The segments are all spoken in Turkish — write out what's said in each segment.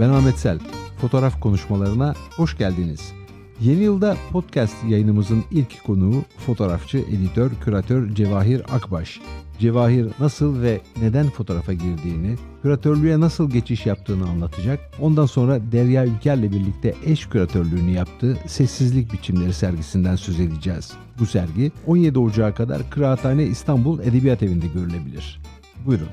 Ben Ahmet Sel. Fotoğraf konuşmalarına hoş geldiniz. Yeni yılda podcast yayınımızın ilk konuğu fotoğrafçı, editör, küratör Cevahir Akbaş. Cevahir nasıl ve neden fotoğrafa girdiğini, küratörlüğe nasıl geçiş yaptığını anlatacak. Ondan sonra Derya Ülker'le birlikte eş küratörlüğünü yaptığı Sessizlik Biçimleri sergisinden söz edeceğiz. Bu sergi 17 Ocağı kadar Kıraathane İstanbul Edebiyat Evi'nde görülebilir. Buyurun.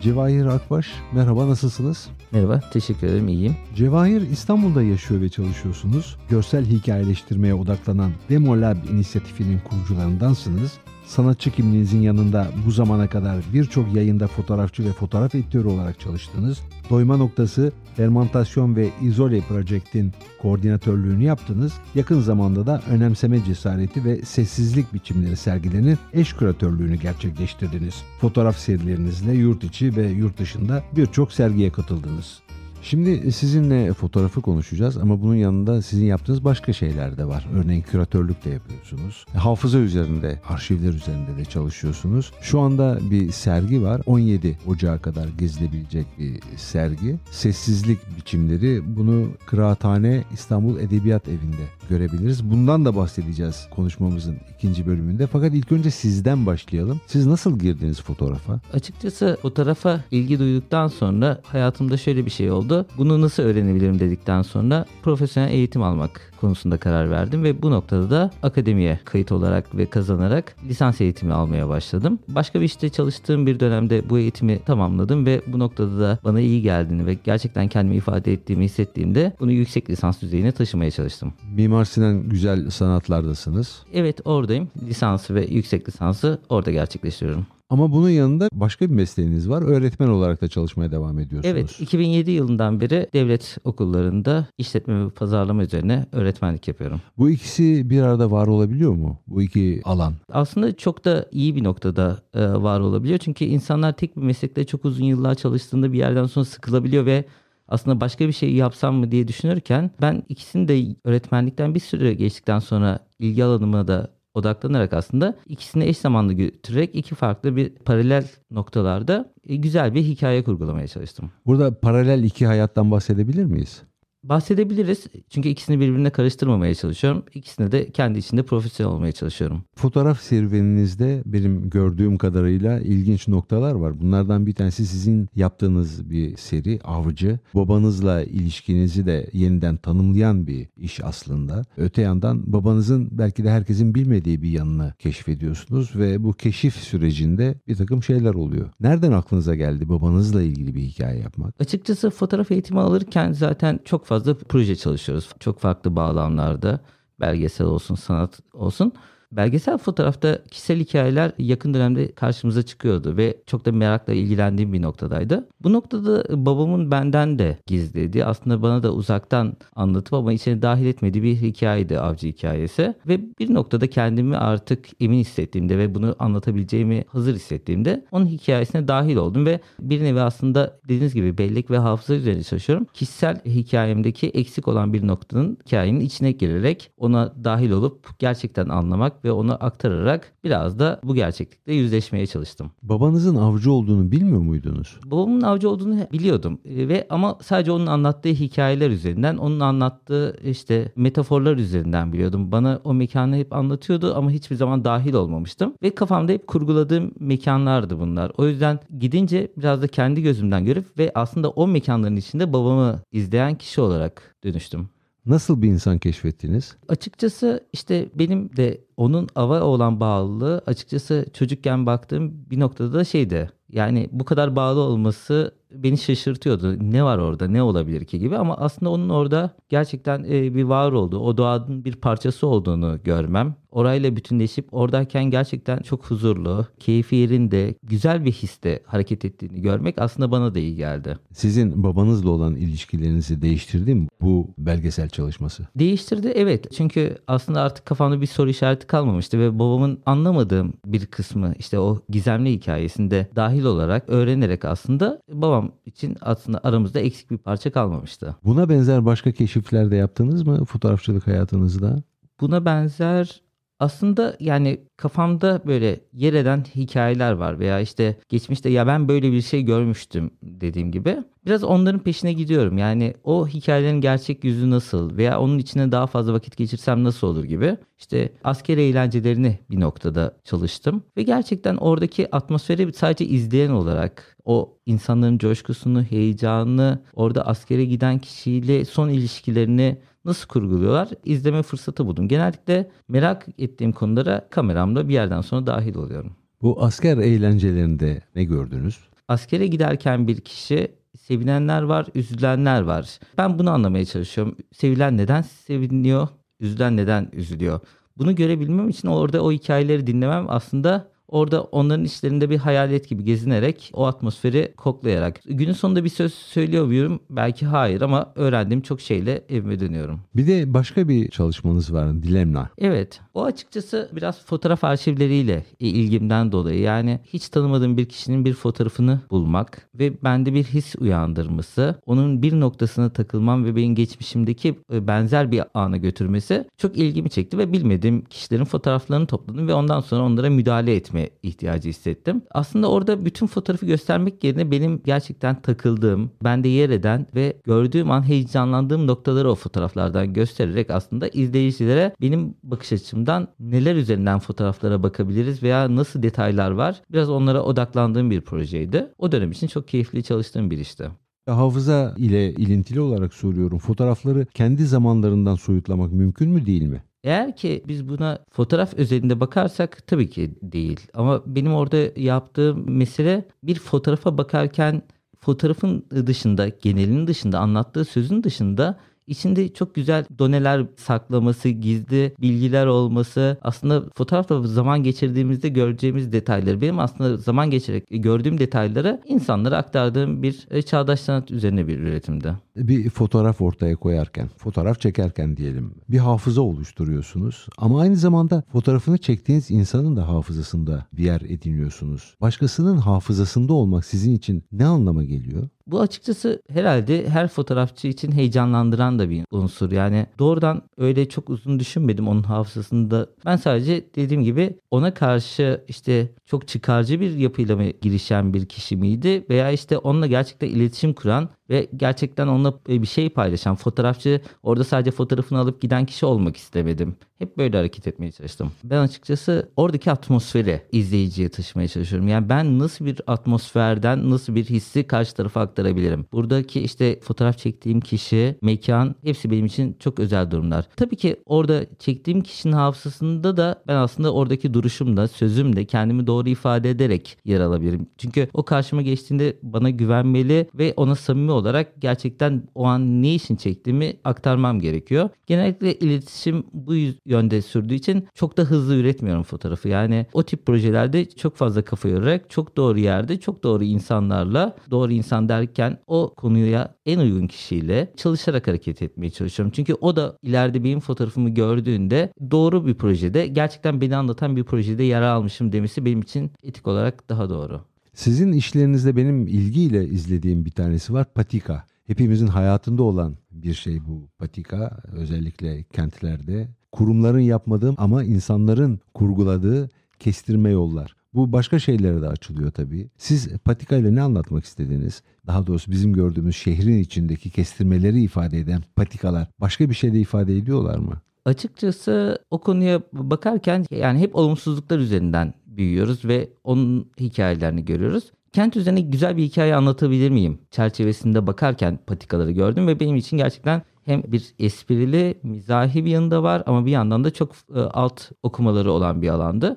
Cevahir Akbaş, merhaba nasılsınız? Merhaba, teşekkür ederim, iyiyim. Cevahir İstanbul'da yaşıyor ve çalışıyorsunuz. Görsel hikayeleştirmeye odaklanan Demo Lab inisiyatifinin kurucularındansınız. Sanatçı kimliğinizin yanında bu zamana kadar birçok yayında fotoğrafçı ve fotoğraf editörü olarak çalıştınız. Doyma noktası Fermantasyon ve İzole Project'in koordinatörlüğünü yaptınız. Yakın zamanda da önemseme cesareti ve sessizlik biçimleri sergilerinin eş küratörlüğünü gerçekleştirdiniz. Fotoğraf serilerinizle yurt içi ve yurt dışında birçok sergiye katıldınız. Şimdi sizinle fotoğrafı konuşacağız ama bunun yanında sizin yaptığınız başka şeyler de var. Örneğin küratörlük de yapıyorsunuz. Hafıza üzerinde, arşivler üzerinde de çalışıyorsunuz. Şu anda bir sergi var. 17 Ocağı kadar gezilebilecek bir sergi. Sessizlik biçimleri bunu Kıraathane İstanbul Edebiyat Evi'nde görebiliriz. Bundan da bahsedeceğiz konuşmamızın ikinci bölümünde. Fakat ilk önce sizden başlayalım. Siz nasıl girdiniz fotoğrafa? Açıkçası fotoğrafa ilgi duyduktan sonra hayatımda şöyle bir şey oldu. Bunu nasıl öğrenebilirim dedikten sonra profesyonel eğitim almak konusunda karar verdim ve bu noktada da akademiye kayıt olarak ve kazanarak lisans eğitimi almaya başladım. Başka bir işte çalıştığım bir dönemde bu eğitimi tamamladım ve bu noktada da bana iyi geldiğini ve gerçekten kendimi ifade ettiğimi hissettiğimde bunu yüksek lisans düzeyine taşımaya çalıştım. Mimar Sinan Güzel Sanatlar'dasınız. Evet oradayım. Lisansı ve yüksek lisansı orada gerçekleştiriyorum. Ama bunun yanında başka bir mesleğiniz var. Öğretmen olarak da çalışmaya devam ediyorsunuz. Evet, 2007 yılından beri devlet okullarında işletme ve pazarlama üzerine öğretmenlik yapıyorum. Bu ikisi bir arada var olabiliyor mu? Bu iki alan. Aslında çok da iyi bir noktada e, var olabiliyor. Çünkü insanlar tek bir meslekte çok uzun yıllar çalıştığında bir yerden sonra sıkılabiliyor ve aslında başka bir şey yapsam mı diye düşünürken ben ikisini de öğretmenlikten bir süre geçtikten sonra ilgi alanıma da odaklanarak aslında ikisini eş zamanlı götürerek iki farklı bir paralel noktalarda e, güzel bir hikaye kurgulamaya çalıştım. Burada paralel iki hayattan bahsedebilir miyiz? Bahsedebiliriz. Çünkü ikisini birbirine karıştırmamaya çalışıyorum. İkisine de kendi içinde profesyonel olmaya çalışıyorum. Fotoğraf serüveninizde benim gördüğüm kadarıyla ilginç noktalar var. Bunlardan bir tanesi sizin yaptığınız bir seri Avcı. Babanızla ilişkinizi de yeniden tanımlayan bir iş aslında. Öte yandan babanızın belki de herkesin bilmediği bir yanını keşfediyorsunuz ve bu keşif sürecinde bir takım şeyler oluyor. Nereden aklınıza geldi babanızla ilgili bir hikaye yapmak? Açıkçası fotoğraf eğitimi alırken zaten çok fazla fazla proje çalışıyoruz. Çok farklı bağlamlarda belgesel olsun, sanat olsun. Belgesel fotoğrafta kişisel hikayeler yakın dönemde karşımıza çıkıyordu ve çok da merakla ilgilendiğim bir noktadaydı. Bu noktada babamın benden de gizlediği aslında bana da uzaktan anlatıp ama içine dahil etmediği bir hikayeydi avcı hikayesi. Ve bir noktada kendimi artık emin hissettiğimde ve bunu anlatabileceğimi hazır hissettiğimde onun hikayesine dahil oldum ve bir nevi aslında dediğiniz gibi bellek ve hafıza üzerine çalışıyorum. Kişisel hikayemdeki eksik olan bir noktanın hikayenin içine girerek ona dahil olup gerçekten anlamak ve onu aktararak biraz da bu gerçeklikle yüzleşmeye çalıştım. Babanızın avcı olduğunu bilmiyor muydunuz? Babamın avcı olduğunu biliyordum e, ve ama sadece onun anlattığı hikayeler üzerinden, onun anlattığı işte metaforlar üzerinden biliyordum. Bana o mekanı hep anlatıyordu ama hiçbir zaman dahil olmamıştım ve kafamda hep kurguladığım mekanlardı bunlar. O yüzden gidince biraz da kendi gözümden görüp ve aslında o mekanların içinde babamı izleyen kişi olarak dönüştüm. Nasıl bir insan keşfettiniz? Açıkçası işte benim de onun ava olan bağlılığı açıkçası çocukken baktığım bir noktada da şeydi. Yani bu kadar bağlı olması beni şaşırtıyordu. Ne var orada ne olabilir ki gibi ama aslında onun orada gerçekten e, bir var olduğu, o doğanın bir parçası olduğunu görmem. Orayla bütünleşip oradayken gerçekten çok huzurlu, keyfi yerinde, güzel bir histe hareket ettiğini görmek aslında bana da iyi geldi. Sizin babanızla olan ilişkilerinizi değiştirdi mi bu belgesel çalışması? Değiştirdi evet. Çünkü aslında artık kafamda bir soru işareti kalmamıştı ve babamın anlamadığım bir kısmı işte o gizemli hikayesinde dahil olarak öğrenerek aslında babam için aslında aramızda eksik bir parça kalmamıştı. Buna benzer başka keşifler de yaptınız mı fotoğrafçılık hayatınızda? Buna benzer Aslında yani kafamda böyle yer eden hikayeler var veya işte geçmişte ya ben böyle bir şey görmüştüm dediğim gibi. Biraz onların peşine gidiyorum. Yani o hikayelerin gerçek yüzü nasıl veya onun içine daha fazla vakit geçirsem nasıl olur gibi. İşte asker eğlencelerini bir noktada çalıştım ve gerçekten oradaki atmosferi sadece izleyen olarak o insanların coşkusunu, heyecanını, orada askere giden kişiyle son ilişkilerini nasıl kurguluyorlar izleme fırsatı buldum. Genellikle merak ettiğim konulara kameramda bir yerden sonra dahil oluyorum. Bu asker eğlencelerinde ne gördünüz? Askere giderken bir kişi sevinenler var, üzülenler var. Ben bunu anlamaya çalışıyorum. Sevilen neden seviniyor, üzülen neden üzülüyor? Bunu görebilmem için orada o hikayeleri dinlemem aslında Orada onların işlerinde bir hayalet gibi gezinerek o atmosferi koklayarak. Günün sonunda bir söz söylüyor muyum? Belki hayır ama öğrendiğim çok şeyle evime dönüyorum. Bir de başka bir çalışmanız var Dilemna. Evet. O açıkçası biraz fotoğraf arşivleriyle ilgimden dolayı. Yani hiç tanımadığım bir kişinin bir fotoğrafını bulmak ve bende bir his uyandırması, onun bir noktasına takılmam ve benim geçmişimdeki e, benzer bir ana götürmesi çok ilgimi çekti ve bilmediğim kişilerin fotoğraflarını topladım ve ondan sonra onlara müdahale etme etme ihtiyacı hissettim. Aslında orada bütün fotoğrafı göstermek yerine benim gerçekten takıldığım, bende yer eden ve gördüğüm an heyecanlandığım noktaları o fotoğraflardan göstererek aslında izleyicilere benim bakış açımdan neler üzerinden fotoğraflara bakabiliriz veya nasıl detaylar var biraz onlara odaklandığım bir projeydi. O dönem için çok keyifli çalıştığım bir işti. Hafıza ile ilintili olarak soruyorum. Fotoğrafları kendi zamanlarından soyutlamak mümkün mü değil mi? Eğer ki biz buna fotoğraf özelinde bakarsak tabii ki değil. Ama benim orada yaptığım mesele bir fotoğrafa bakarken fotoğrafın dışında, genelinin dışında, anlattığı sözün dışında içinde çok güzel doneler saklaması, gizli bilgiler olması aslında fotoğrafla zaman geçirdiğimizde göreceğimiz detayları benim aslında zaman geçirerek gördüğüm detayları insanlara aktardığım bir e, çağdaş sanat üzerine bir üretimde. Bir fotoğraf ortaya koyarken, fotoğraf çekerken diyelim bir hafıza oluşturuyorsunuz ama aynı zamanda fotoğrafını çektiğiniz insanın da hafızasında bir yer ediniyorsunuz. Başkasının hafızasında olmak sizin için ne anlama geliyor? Bu açıkçası herhalde her fotoğrafçı için heyecanlandıran da bir unsur. Yani doğrudan öyle çok uzun düşünmedim onun hafızasında. Ben sadece dediğim gibi ona karşı işte çok çıkarcı bir yapıyla mı girişen bir kişi miydi veya işte onunla gerçekten iletişim kuran ve gerçekten onunla bir şey paylaşan fotoğrafçı orada sadece fotoğrafını alıp giden kişi olmak istemedim. Hep böyle hareket etmeye çalıştım. Ben açıkçası oradaki atmosferi izleyiciye taşımaya çalışıyorum. Yani ben nasıl bir atmosferden nasıl bir hissi karşı tarafa aktarabilirim? Buradaki işte fotoğraf çektiğim kişi, mekan hepsi benim için çok özel durumlar. Tabii ki orada çektiğim kişinin hafızasında da ben aslında oradaki duruşumda, sözümde kendimi doğru ifade ederek yer alabilirim. Çünkü o karşıma geçtiğinde bana güvenmeli ve ona samimi olarak gerçekten o an ne için çektiğimi aktarmam gerekiyor. Genellikle iletişim bu yönde sürdüğü için çok da hızlı üretmiyorum fotoğrafı. Yani o tip projelerde çok fazla kafa yorarak çok doğru yerde çok doğru insanlarla doğru insan derken o konuya en uygun kişiyle çalışarak hareket etmeye çalışıyorum. Çünkü o da ileride benim fotoğrafımı gördüğünde doğru bir projede gerçekten beni anlatan bir projede yer almışım demesi benim için etik olarak daha doğru. Sizin işlerinizde benim ilgiyle izlediğim bir tanesi var patika. Hepimizin hayatında olan bir şey bu patika özellikle kentlerde. Kurumların yapmadığım ama insanların kurguladığı kestirme yollar. Bu başka şeylere de açılıyor tabii. Siz patika ile ne anlatmak istediniz? Daha doğrusu bizim gördüğümüz şehrin içindeki kestirmeleri ifade eden patikalar başka bir şey de ifade ediyorlar mı? Açıkçası o konuya bakarken yani hep olumsuzluklar üzerinden büyüyoruz ve onun hikayelerini görüyoruz. Kent üzerine güzel bir hikaye anlatabilir miyim? Çerçevesinde bakarken patikaları gördüm ve benim için gerçekten hem bir esprili, mizahi bir yanında var ama bir yandan da çok e, alt okumaları olan bir alandı.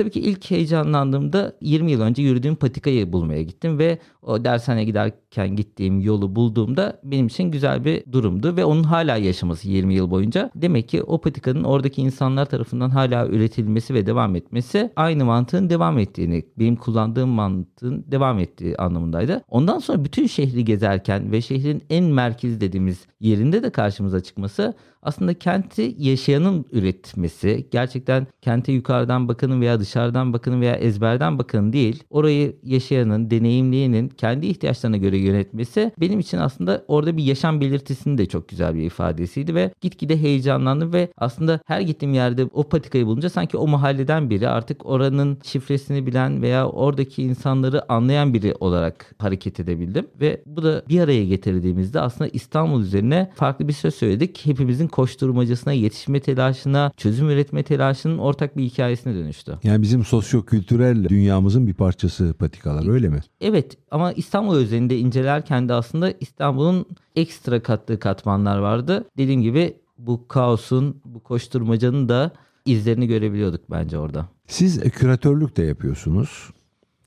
Tabii ki ilk heyecanlandığımda 20 yıl önce yürüdüğüm patikayı bulmaya gittim ve o dershaneye giderken gittiğim yolu bulduğumda benim için güzel bir durumdu ve onun hala yaşaması 20 yıl boyunca demek ki o patikanın oradaki insanlar tarafından hala üretilmesi ve devam etmesi aynı mantığın devam ettiğini, benim kullandığım mantığın devam ettiği anlamındaydı. Ondan sonra bütün şehri gezerken ve şehrin en merkez dediğimiz yerinde de karşımıza çıkması aslında kenti yaşayanın üretmesi, gerçekten kente yukarıdan bakanın veya dışarıdan bakanın veya ezberden bakanın değil, orayı yaşayanın, deneyimleyenin kendi ihtiyaçlarına göre yönetmesi benim için aslında orada bir yaşam belirtisinin de çok güzel bir ifadesiydi ve gitgide heyecanlandım ve aslında her gittiğim yerde o patikayı bulunca sanki o mahalleden biri artık oranın şifresini bilen veya oradaki insanları anlayan biri olarak hareket edebildim ve bu da bir araya getirdiğimizde aslında İstanbul üzerine farklı bir söz söyledik. Hepimizin koşturmacasına, yetişme telaşına, çözüm üretme telaşının ortak bir hikayesine dönüştü. Yani bizim sosyo-kültürel dünyamızın bir parçası patikalar öyle mi? Evet ama İstanbul özelinde incelerken de aslında İstanbul'un ekstra kattığı katmanlar vardı. Dediğim gibi bu kaosun, bu koşturmacanın da izlerini görebiliyorduk bence orada. Siz küratörlük de yapıyorsunuz.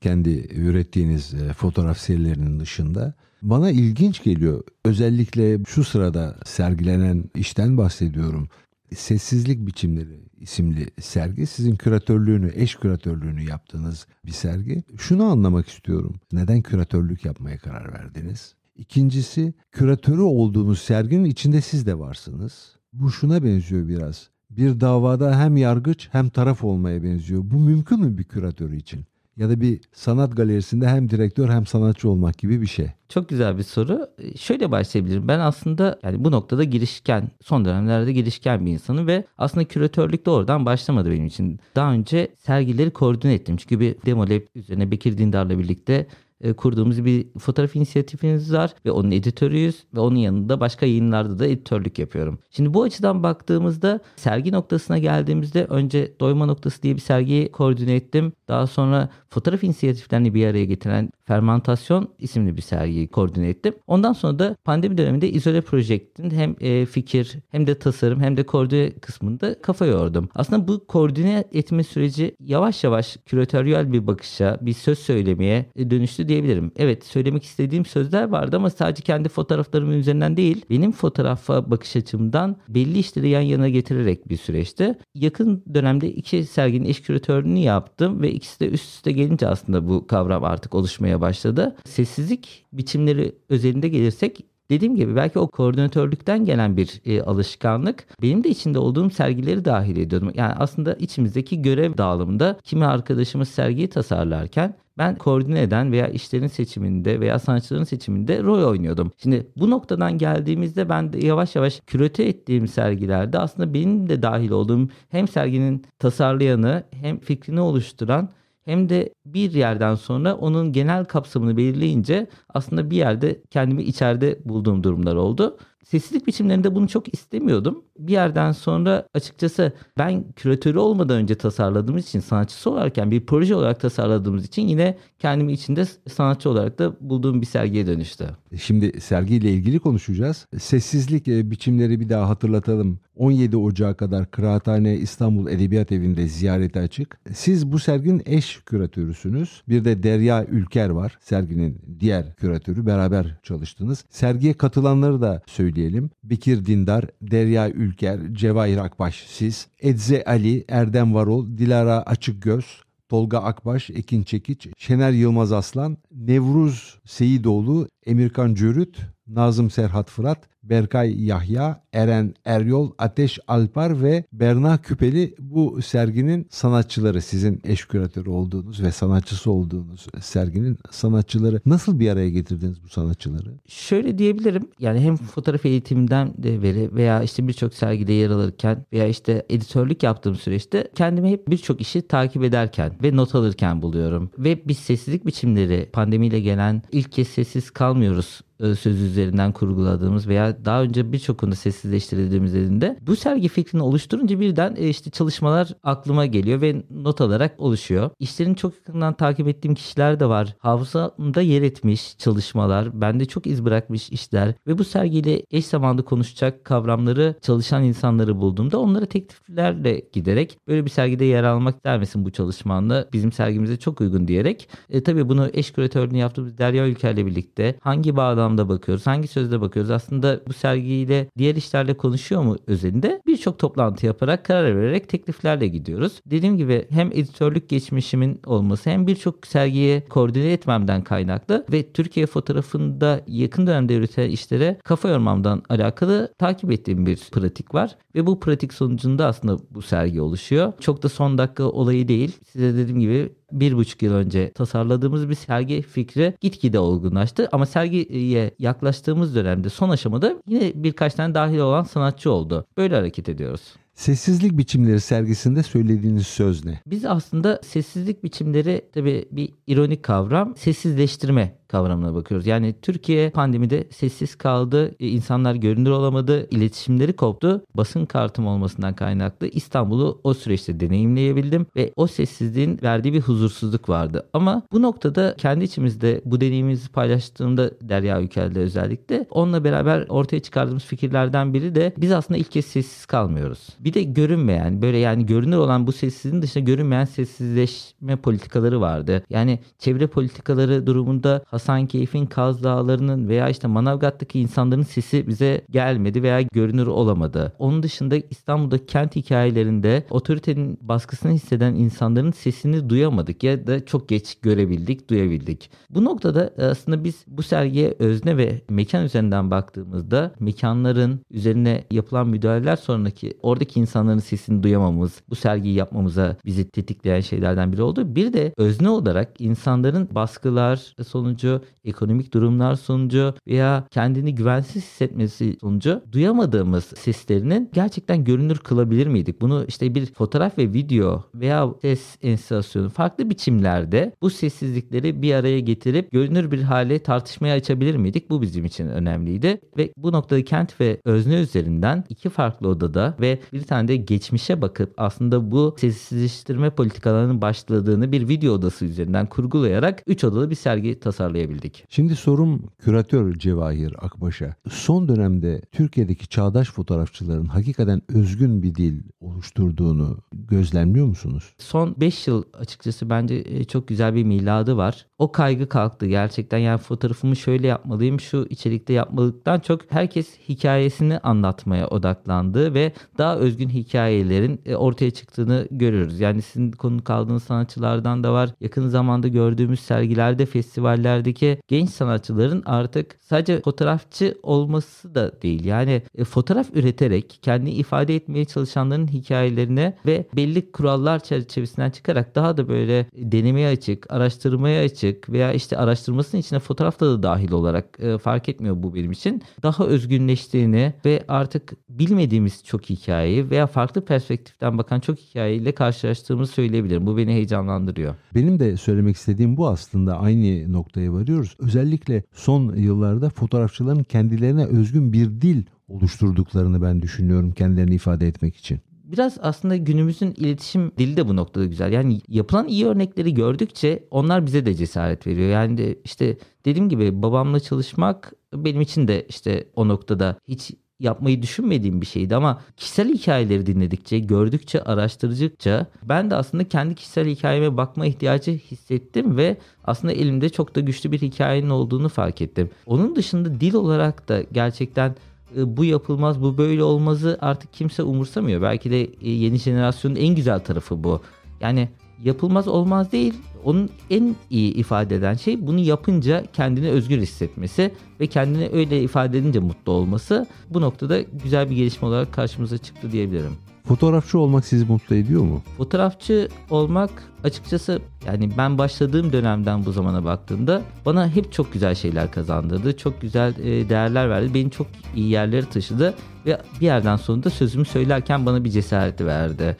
Kendi ürettiğiniz e, fotoğraf serilerinin dışında. Bana ilginç geliyor. Özellikle şu sırada sergilenen işten bahsediyorum. Sessizlik Biçimleri isimli sergi sizin küratörlüğünü, eş küratörlüğünü yaptığınız bir sergi. Şunu anlamak istiyorum. Neden küratörlük yapmaya karar verdiniz? İkincisi, küratörü olduğunuz serginin içinde siz de varsınız. Bu şuna benziyor biraz. Bir davada hem yargıç hem taraf olmaya benziyor. Bu mümkün mü bir küratör için? Ya da bir sanat galerisinde hem direktör hem sanatçı olmak gibi bir şey. Çok güzel bir soru. Şöyle başlayabilirim. Ben aslında yani bu noktada girişken, son dönemlerde girişken bir insanım ve aslında küratörlük de oradan başlamadı benim için. Daha önce sergileri koordine ettim. Çünkü bir demo lab üzerine Bekir Dindar'la birlikte e, kurduğumuz bir fotoğraf inisiyatifimiz var ve onun editörüyüz ve onun yanında başka yayınlarda da editörlük yapıyorum. Şimdi bu açıdan baktığımızda sergi noktasına geldiğimizde önce Doyma Noktası diye bir sergiyi koordine ettim. Daha sonra fotoğraf inisiyatiflerini bir araya getiren Fermentasyon isimli bir sergiyi koordine ettim. Ondan sonra da pandemi döneminde İzole Project'in hem e, fikir hem de tasarım hem de koordine kısmında kafa yordum. Aslında bu koordine etme süreci yavaş yavaş küratöryel bir bakışa, bir söz söylemeye dönüştü diyebilirim. Evet söylemek istediğim sözler vardı ama sadece kendi fotoğraflarımın üzerinden değil, benim fotoğrafa bakış açımdan belli işleri yan yana getirerek bir süreçti. Yakın dönemde iki serginin eş küratörlüğünü yaptım ve ikisi de üst üste gelince aslında bu kavram artık oluşmaya başladı. Sessizlik biçimleri özelinde gelirsek Dediğim gibi belki o koordinatörlükten gelen bir e, alışkanlık benim de içinde olduğum sergileri dahil ediyordum. Yani aslında içimizdeki görev dağılımında kimi arkadaşımız sergiyi tasarlarken ben koordine eden veya işlerin seçiminde veya sanatçıların seçiminde rol oynuyordum. Şimdi bu noktadan geldiğimizde ben de yavaş yavaş kürete ettiğim sergilerde aslında benim de dahil olduğum hem serginin tasarlayanı hem fikrini oluşturan hem de bir yerden sonra onun genel kapsamını belirleyince aslında bir yerde kendimi içeride bulduğum durumlar oldu. Sessizlik biçimlerinde bunu çok istemiyordum. Bir yerden sonra açıkçası ben küratörü olmadan önce tasarladığımız için sanatçısı olarken bir proje olarak tasarladığımız için yine kendimi içinde sanatçı olarak da bulduğum bir sergiye dönüştü. Şimdi sergiyle ilgili konuşacağız. Sessizlik e, biçimleri bir daha hatırlatalım. 17 Ocağı kadar Kıraathane İstanbul Edebiyat Evi'nde ziyarete açık. Siz bu serginin eş küratörüsünüz. Bir de Derya Ülker var. Serginin diğer küratörü. Beraber çalıştınız. Sergiye katılanları da söyleyelim. Bekir Dindar, Derya Ülker, Cevahir Akbaş siz, Edze Ali, Erdem Varol, Dilara Açıkgöz, Tolga Akbaş, Ekin Çekiç, Şener Yılmaz Aslan, Nevruz Seyidoğlu, Emirkan Cörüt, Nazım Serhat Fırat, Berkay Yahya, Eren Eryol, Ateş Alpar ve Berna Küpeli bu serginin sanatçıları. Sizin eş küratörü olduğunuz ve sanatçısı olduğunuz serginin sanatçıları. Nasıl bir araya getirdiniz bu sanatçıları? Şöyle diyebilirim. Yani hem fotoğraf eğitimden de beri veya işte birçok sergide yer alırken veya işte editörlük yaptığım süreçte kendimi hep birçok işi takip ederken ve not alırken buluyorum. Ve biz sessizlik biçimleri pandemiyle gelen ilk kez sessiz kalmıyoruz söz üzerinden kurguladığımız veya daha önce birçok konuda sessizleştirildiğimiz elinde bu sergi fikrini oluşturunca birden e, işte çalışmalar aklıma geliyor ve not alarak oluşuyor. İşlerini çok yakından takip ettiğim kişiler de var. Hafızamda yer etmiş çalışmalar, bende çok iz bırakmış işler ve bu sergiyle eş zamanlı konuşacak kavramları çalışan insanları bulduğumda onlara tekliflerle giderek böyle bir sergide yer almak der misin bu çalışmanla bizim sergimize çok uygun diyerek e, tabii bunu eş küratörlüğünü yaptığımız Derya Ülker'le birlikte hangi bağlamda bakıyoruz, hangi sözde bakıyoruz? Aslında bu sergiyle diğer işlerle konuşuyor mu özelinde birçok toplantı yaparak karar vererek tekliflerle gidiyoruz. Dediğim gibi hem editörlük geçmişimin olması hem birçok sergiye koordine etmemden kaynaklı ve Türkiye fotoğrafında yakın dönemde üretilen işlere kafa yormamdan alakalı takip ettiğim bir pratik var. Ve bu pratik sonucunda aslında bu sergi oluşuyor. Çok da son dakika olayı değil. Size dediğim gibi bir buçuk yıl önce tasarladığımız bir sergi fikri gitgide olgunlaştı. Ama sergiye yaklaştığımız dönemde son aşamada yine birkaç tane dahil olan sanatçı oldu. Böyle hareket ediyoruz. Sessizlik biçimleri sergisinde söylediğiniz söz ne? Biz aslında sessizlik biçimleri tabii bir ironik kavram. Sessizleştirme kavramına bakıyoruz. Yani Türkiye pandemide sessiz kaldı, e, insanlar görünür olamadı, iletişimleri koptu. Basın kartım olmasından kaynaklı İstanbul'u o süreçte deneyimleyebildim ve o sessizliğin verdiği bir huzursuzluk vardı. Ama bu noktada kendi içimizde bu deneyimimizi paylaştığımda Derya Yükel'de özellikle onunla beraber ortaya çıkardığımız fikirlerden biri de biz aslında ilk kez sessiz kalmıyoruz. Bir de görünmeyen böyle yani görünür olan bu sessizliğin dışında görünmeyen sessizleşme politikaları vardı. Yani çevre politikaları durumunda Hasan Keyf'in Kaz Dağları'nın veya işte Manavgat'taki insanların sesi bize gelmedi veya görünür olamadı. Onun dışında İstanbul'da kent hikayelerinde otoritenin baskısını hisseden insanların sesini duyamadık ya da çok geç görebildik, duyabildik. Bu noktada aslında biz bu sergiye özne ve mekan üzerinden baktığımızda mekanların üzerine yapılan müdahaleler sonraki oradaki insanların sesini duyamamız, bu sergiyi yapmamıza bizi tetikleyen şeylerden biri oldu. Bir de özne olarak insanların baskılar sonucu sonucu, ekonomik durumlar sonucu veya kendini güvensiz hissetmesi sonucu duyamadığımız seslerinin gerçekten görünür kılabilir miydik? Bunu işte bir fotoğraf ve video veya ses enstallasyonu farklı biçimlerde bu sessizlikleri bir araya getirip görünür bir hale tartışmaya açabilir miydik? Bu bizim için önemliydi ve bu noktada kent ve özne üzerinden iki farklı odada ve bir tane de geçmişe bakıp aslında bu sessizleştirme politikalarının başladığını bir video odası üzerinden kurgulayarak üç odalı bir sergi tasarlayabiliriz tasarlayabildik. Şimdi sorum küratör Cevahir Akbaş'a. Son dönemde Türkiye'deki çağdaş fotoğrafçıların hakikaten özgün bir dil oluşturduğunu gözlemliyor musunuz? Son 5 yıl açıkçası bence e, çok güzel bir miladı var. O kaygı kalktı gerçekten. Yani fotoğrafımı şöyle yapmalıyım, şu içerikte yapmalıktan çok herkes hikayesini anlatmaya odaklandı ve daha özgün hikayelerin e, ortaya çıktığını görüyoruz. Yani sizin konu kaldığınız sanatçılardan da var. Yakın zamanda gördüğümüz sergilerde, festivallerde ülkedeki genç sanatçıların artık sadece fotoğrafçı olması da değil. Yani e, fotoğraf üreterek kendi ifade etmeye çalışanların hikayelerine ve belli kurallar çerçevesinden çıkarak daha da böyle denemeye açık, araştırmaya açık veya işte araştırmasının içine fotoğrafta da dahil olarak e, fark etmiyor bu benim için. Daha özgünleştiğini ve artık bilmediğimiz çok hikayeyi veya farklı perspektiften bakan çok hikayeyle karşılaştığımızı söyleyebilirim. Bu beni heyecanlandırıyor. Benim de söylemek istediğim bu aslında aynı noktaya varıyoruz. Özellikle son yıllarda fotoğrafçıların kendilerine özgün bir dil oluşturduklarını ben düşünüyorum kendilerini ifade etmek için biraz aslında günümüzün iletişim dili de bu noktada güzel. Yani yapılan iyi örnekleri gördükçe onlar bize de cesaret veriyor. Yani de işte dediğim gibi babamla çalışmak benim için de işte o noktada hiç yapmayı düşünmediğim bir şeydi ama kişisel hikayeleri dinledikçe, gördükçe, araştırdıkça ben de aslında kendi kişisel hikayeme bakma ihtiyacı hissettim ve aslında elimde çok da güçlü bir hikayenin olduğunu fark ettim. Onun dışında dil olarak da gerçekten e, bu yapılmaz, bu böyle olmazı artık kimse umursamıyor. Belki de e, yeni jenerasyonun en güzel tarafı bu. Yani yapılmaz olmaz değil. Onun en iyi ifade eden şey bunu yapınca kendini özgür hissetmesi ve kendini öyle ifade edince mutlu olması. Bu noktada güzel bir gelişme olarak karşımıza çıktı diyebilirim. Fotoğrafçı olmak sizi mutlu ediyor mu? Fotoğrafçı olmak açıkçası yani ben başladığım dönemden bu zamana baktığımda bana hep çok güzel şeyler kazandırdı. Çok güzel e, değerler verdi. Beni çok iyi yerlere taşıdı ve bir yerden sonunda sözümü söylerken bana bir cesareti verdi.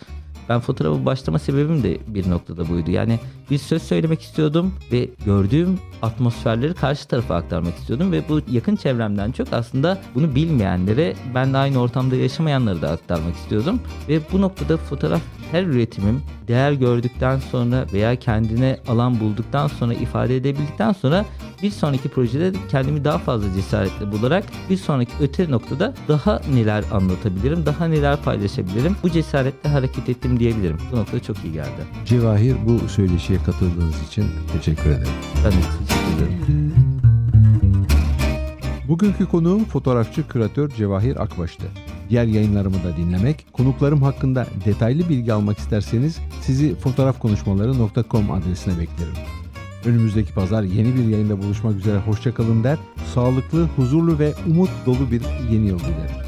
Ben fotoğrafa başlama sebebim de bir noktada buydu. Yani bir söz söylemek istiyordum ve gördüğüm atmosferleri karşı tarafa aktarmak istiyordum ve bu yakın çevremden çok aslında bunu bilmeyenlere ben de aynı ortamda yaşamayanları da aktarmak istiyordum ve bu noktada fotoğraf her üretimim değer gördükten sonra veya kendine alan bulduktan sonra ifade edebildikten sonra bir sonraki projede kendimi daha fazla cesaretle bularak bir sonraki öte noktada daha neler anlatabilirim, daha neler paylaşabilirim. Bu cesaretle hareket ettim diyebilirim. Bu noktada çok iyi geldi. Cevahir bu söyleşiye katıldığınız için teşekkür ederim. Ben de teşekkür ederim. Bugünkü konuğum fotoğrafçı küratör Cevahir Akbaş'tı. Diğer yayınlarımı da dinlemek, konuklarım hakkında detaylı bilgi almak isterseniz sizi fotoğrafkonuşmaları.com adresine beklerim. Önümüzdeki pazar yeni bir yayında buluşmak üzere hoşçakalın der, sağlıklı, huzurlu ve umut dolu bir yeni yıl dilerim.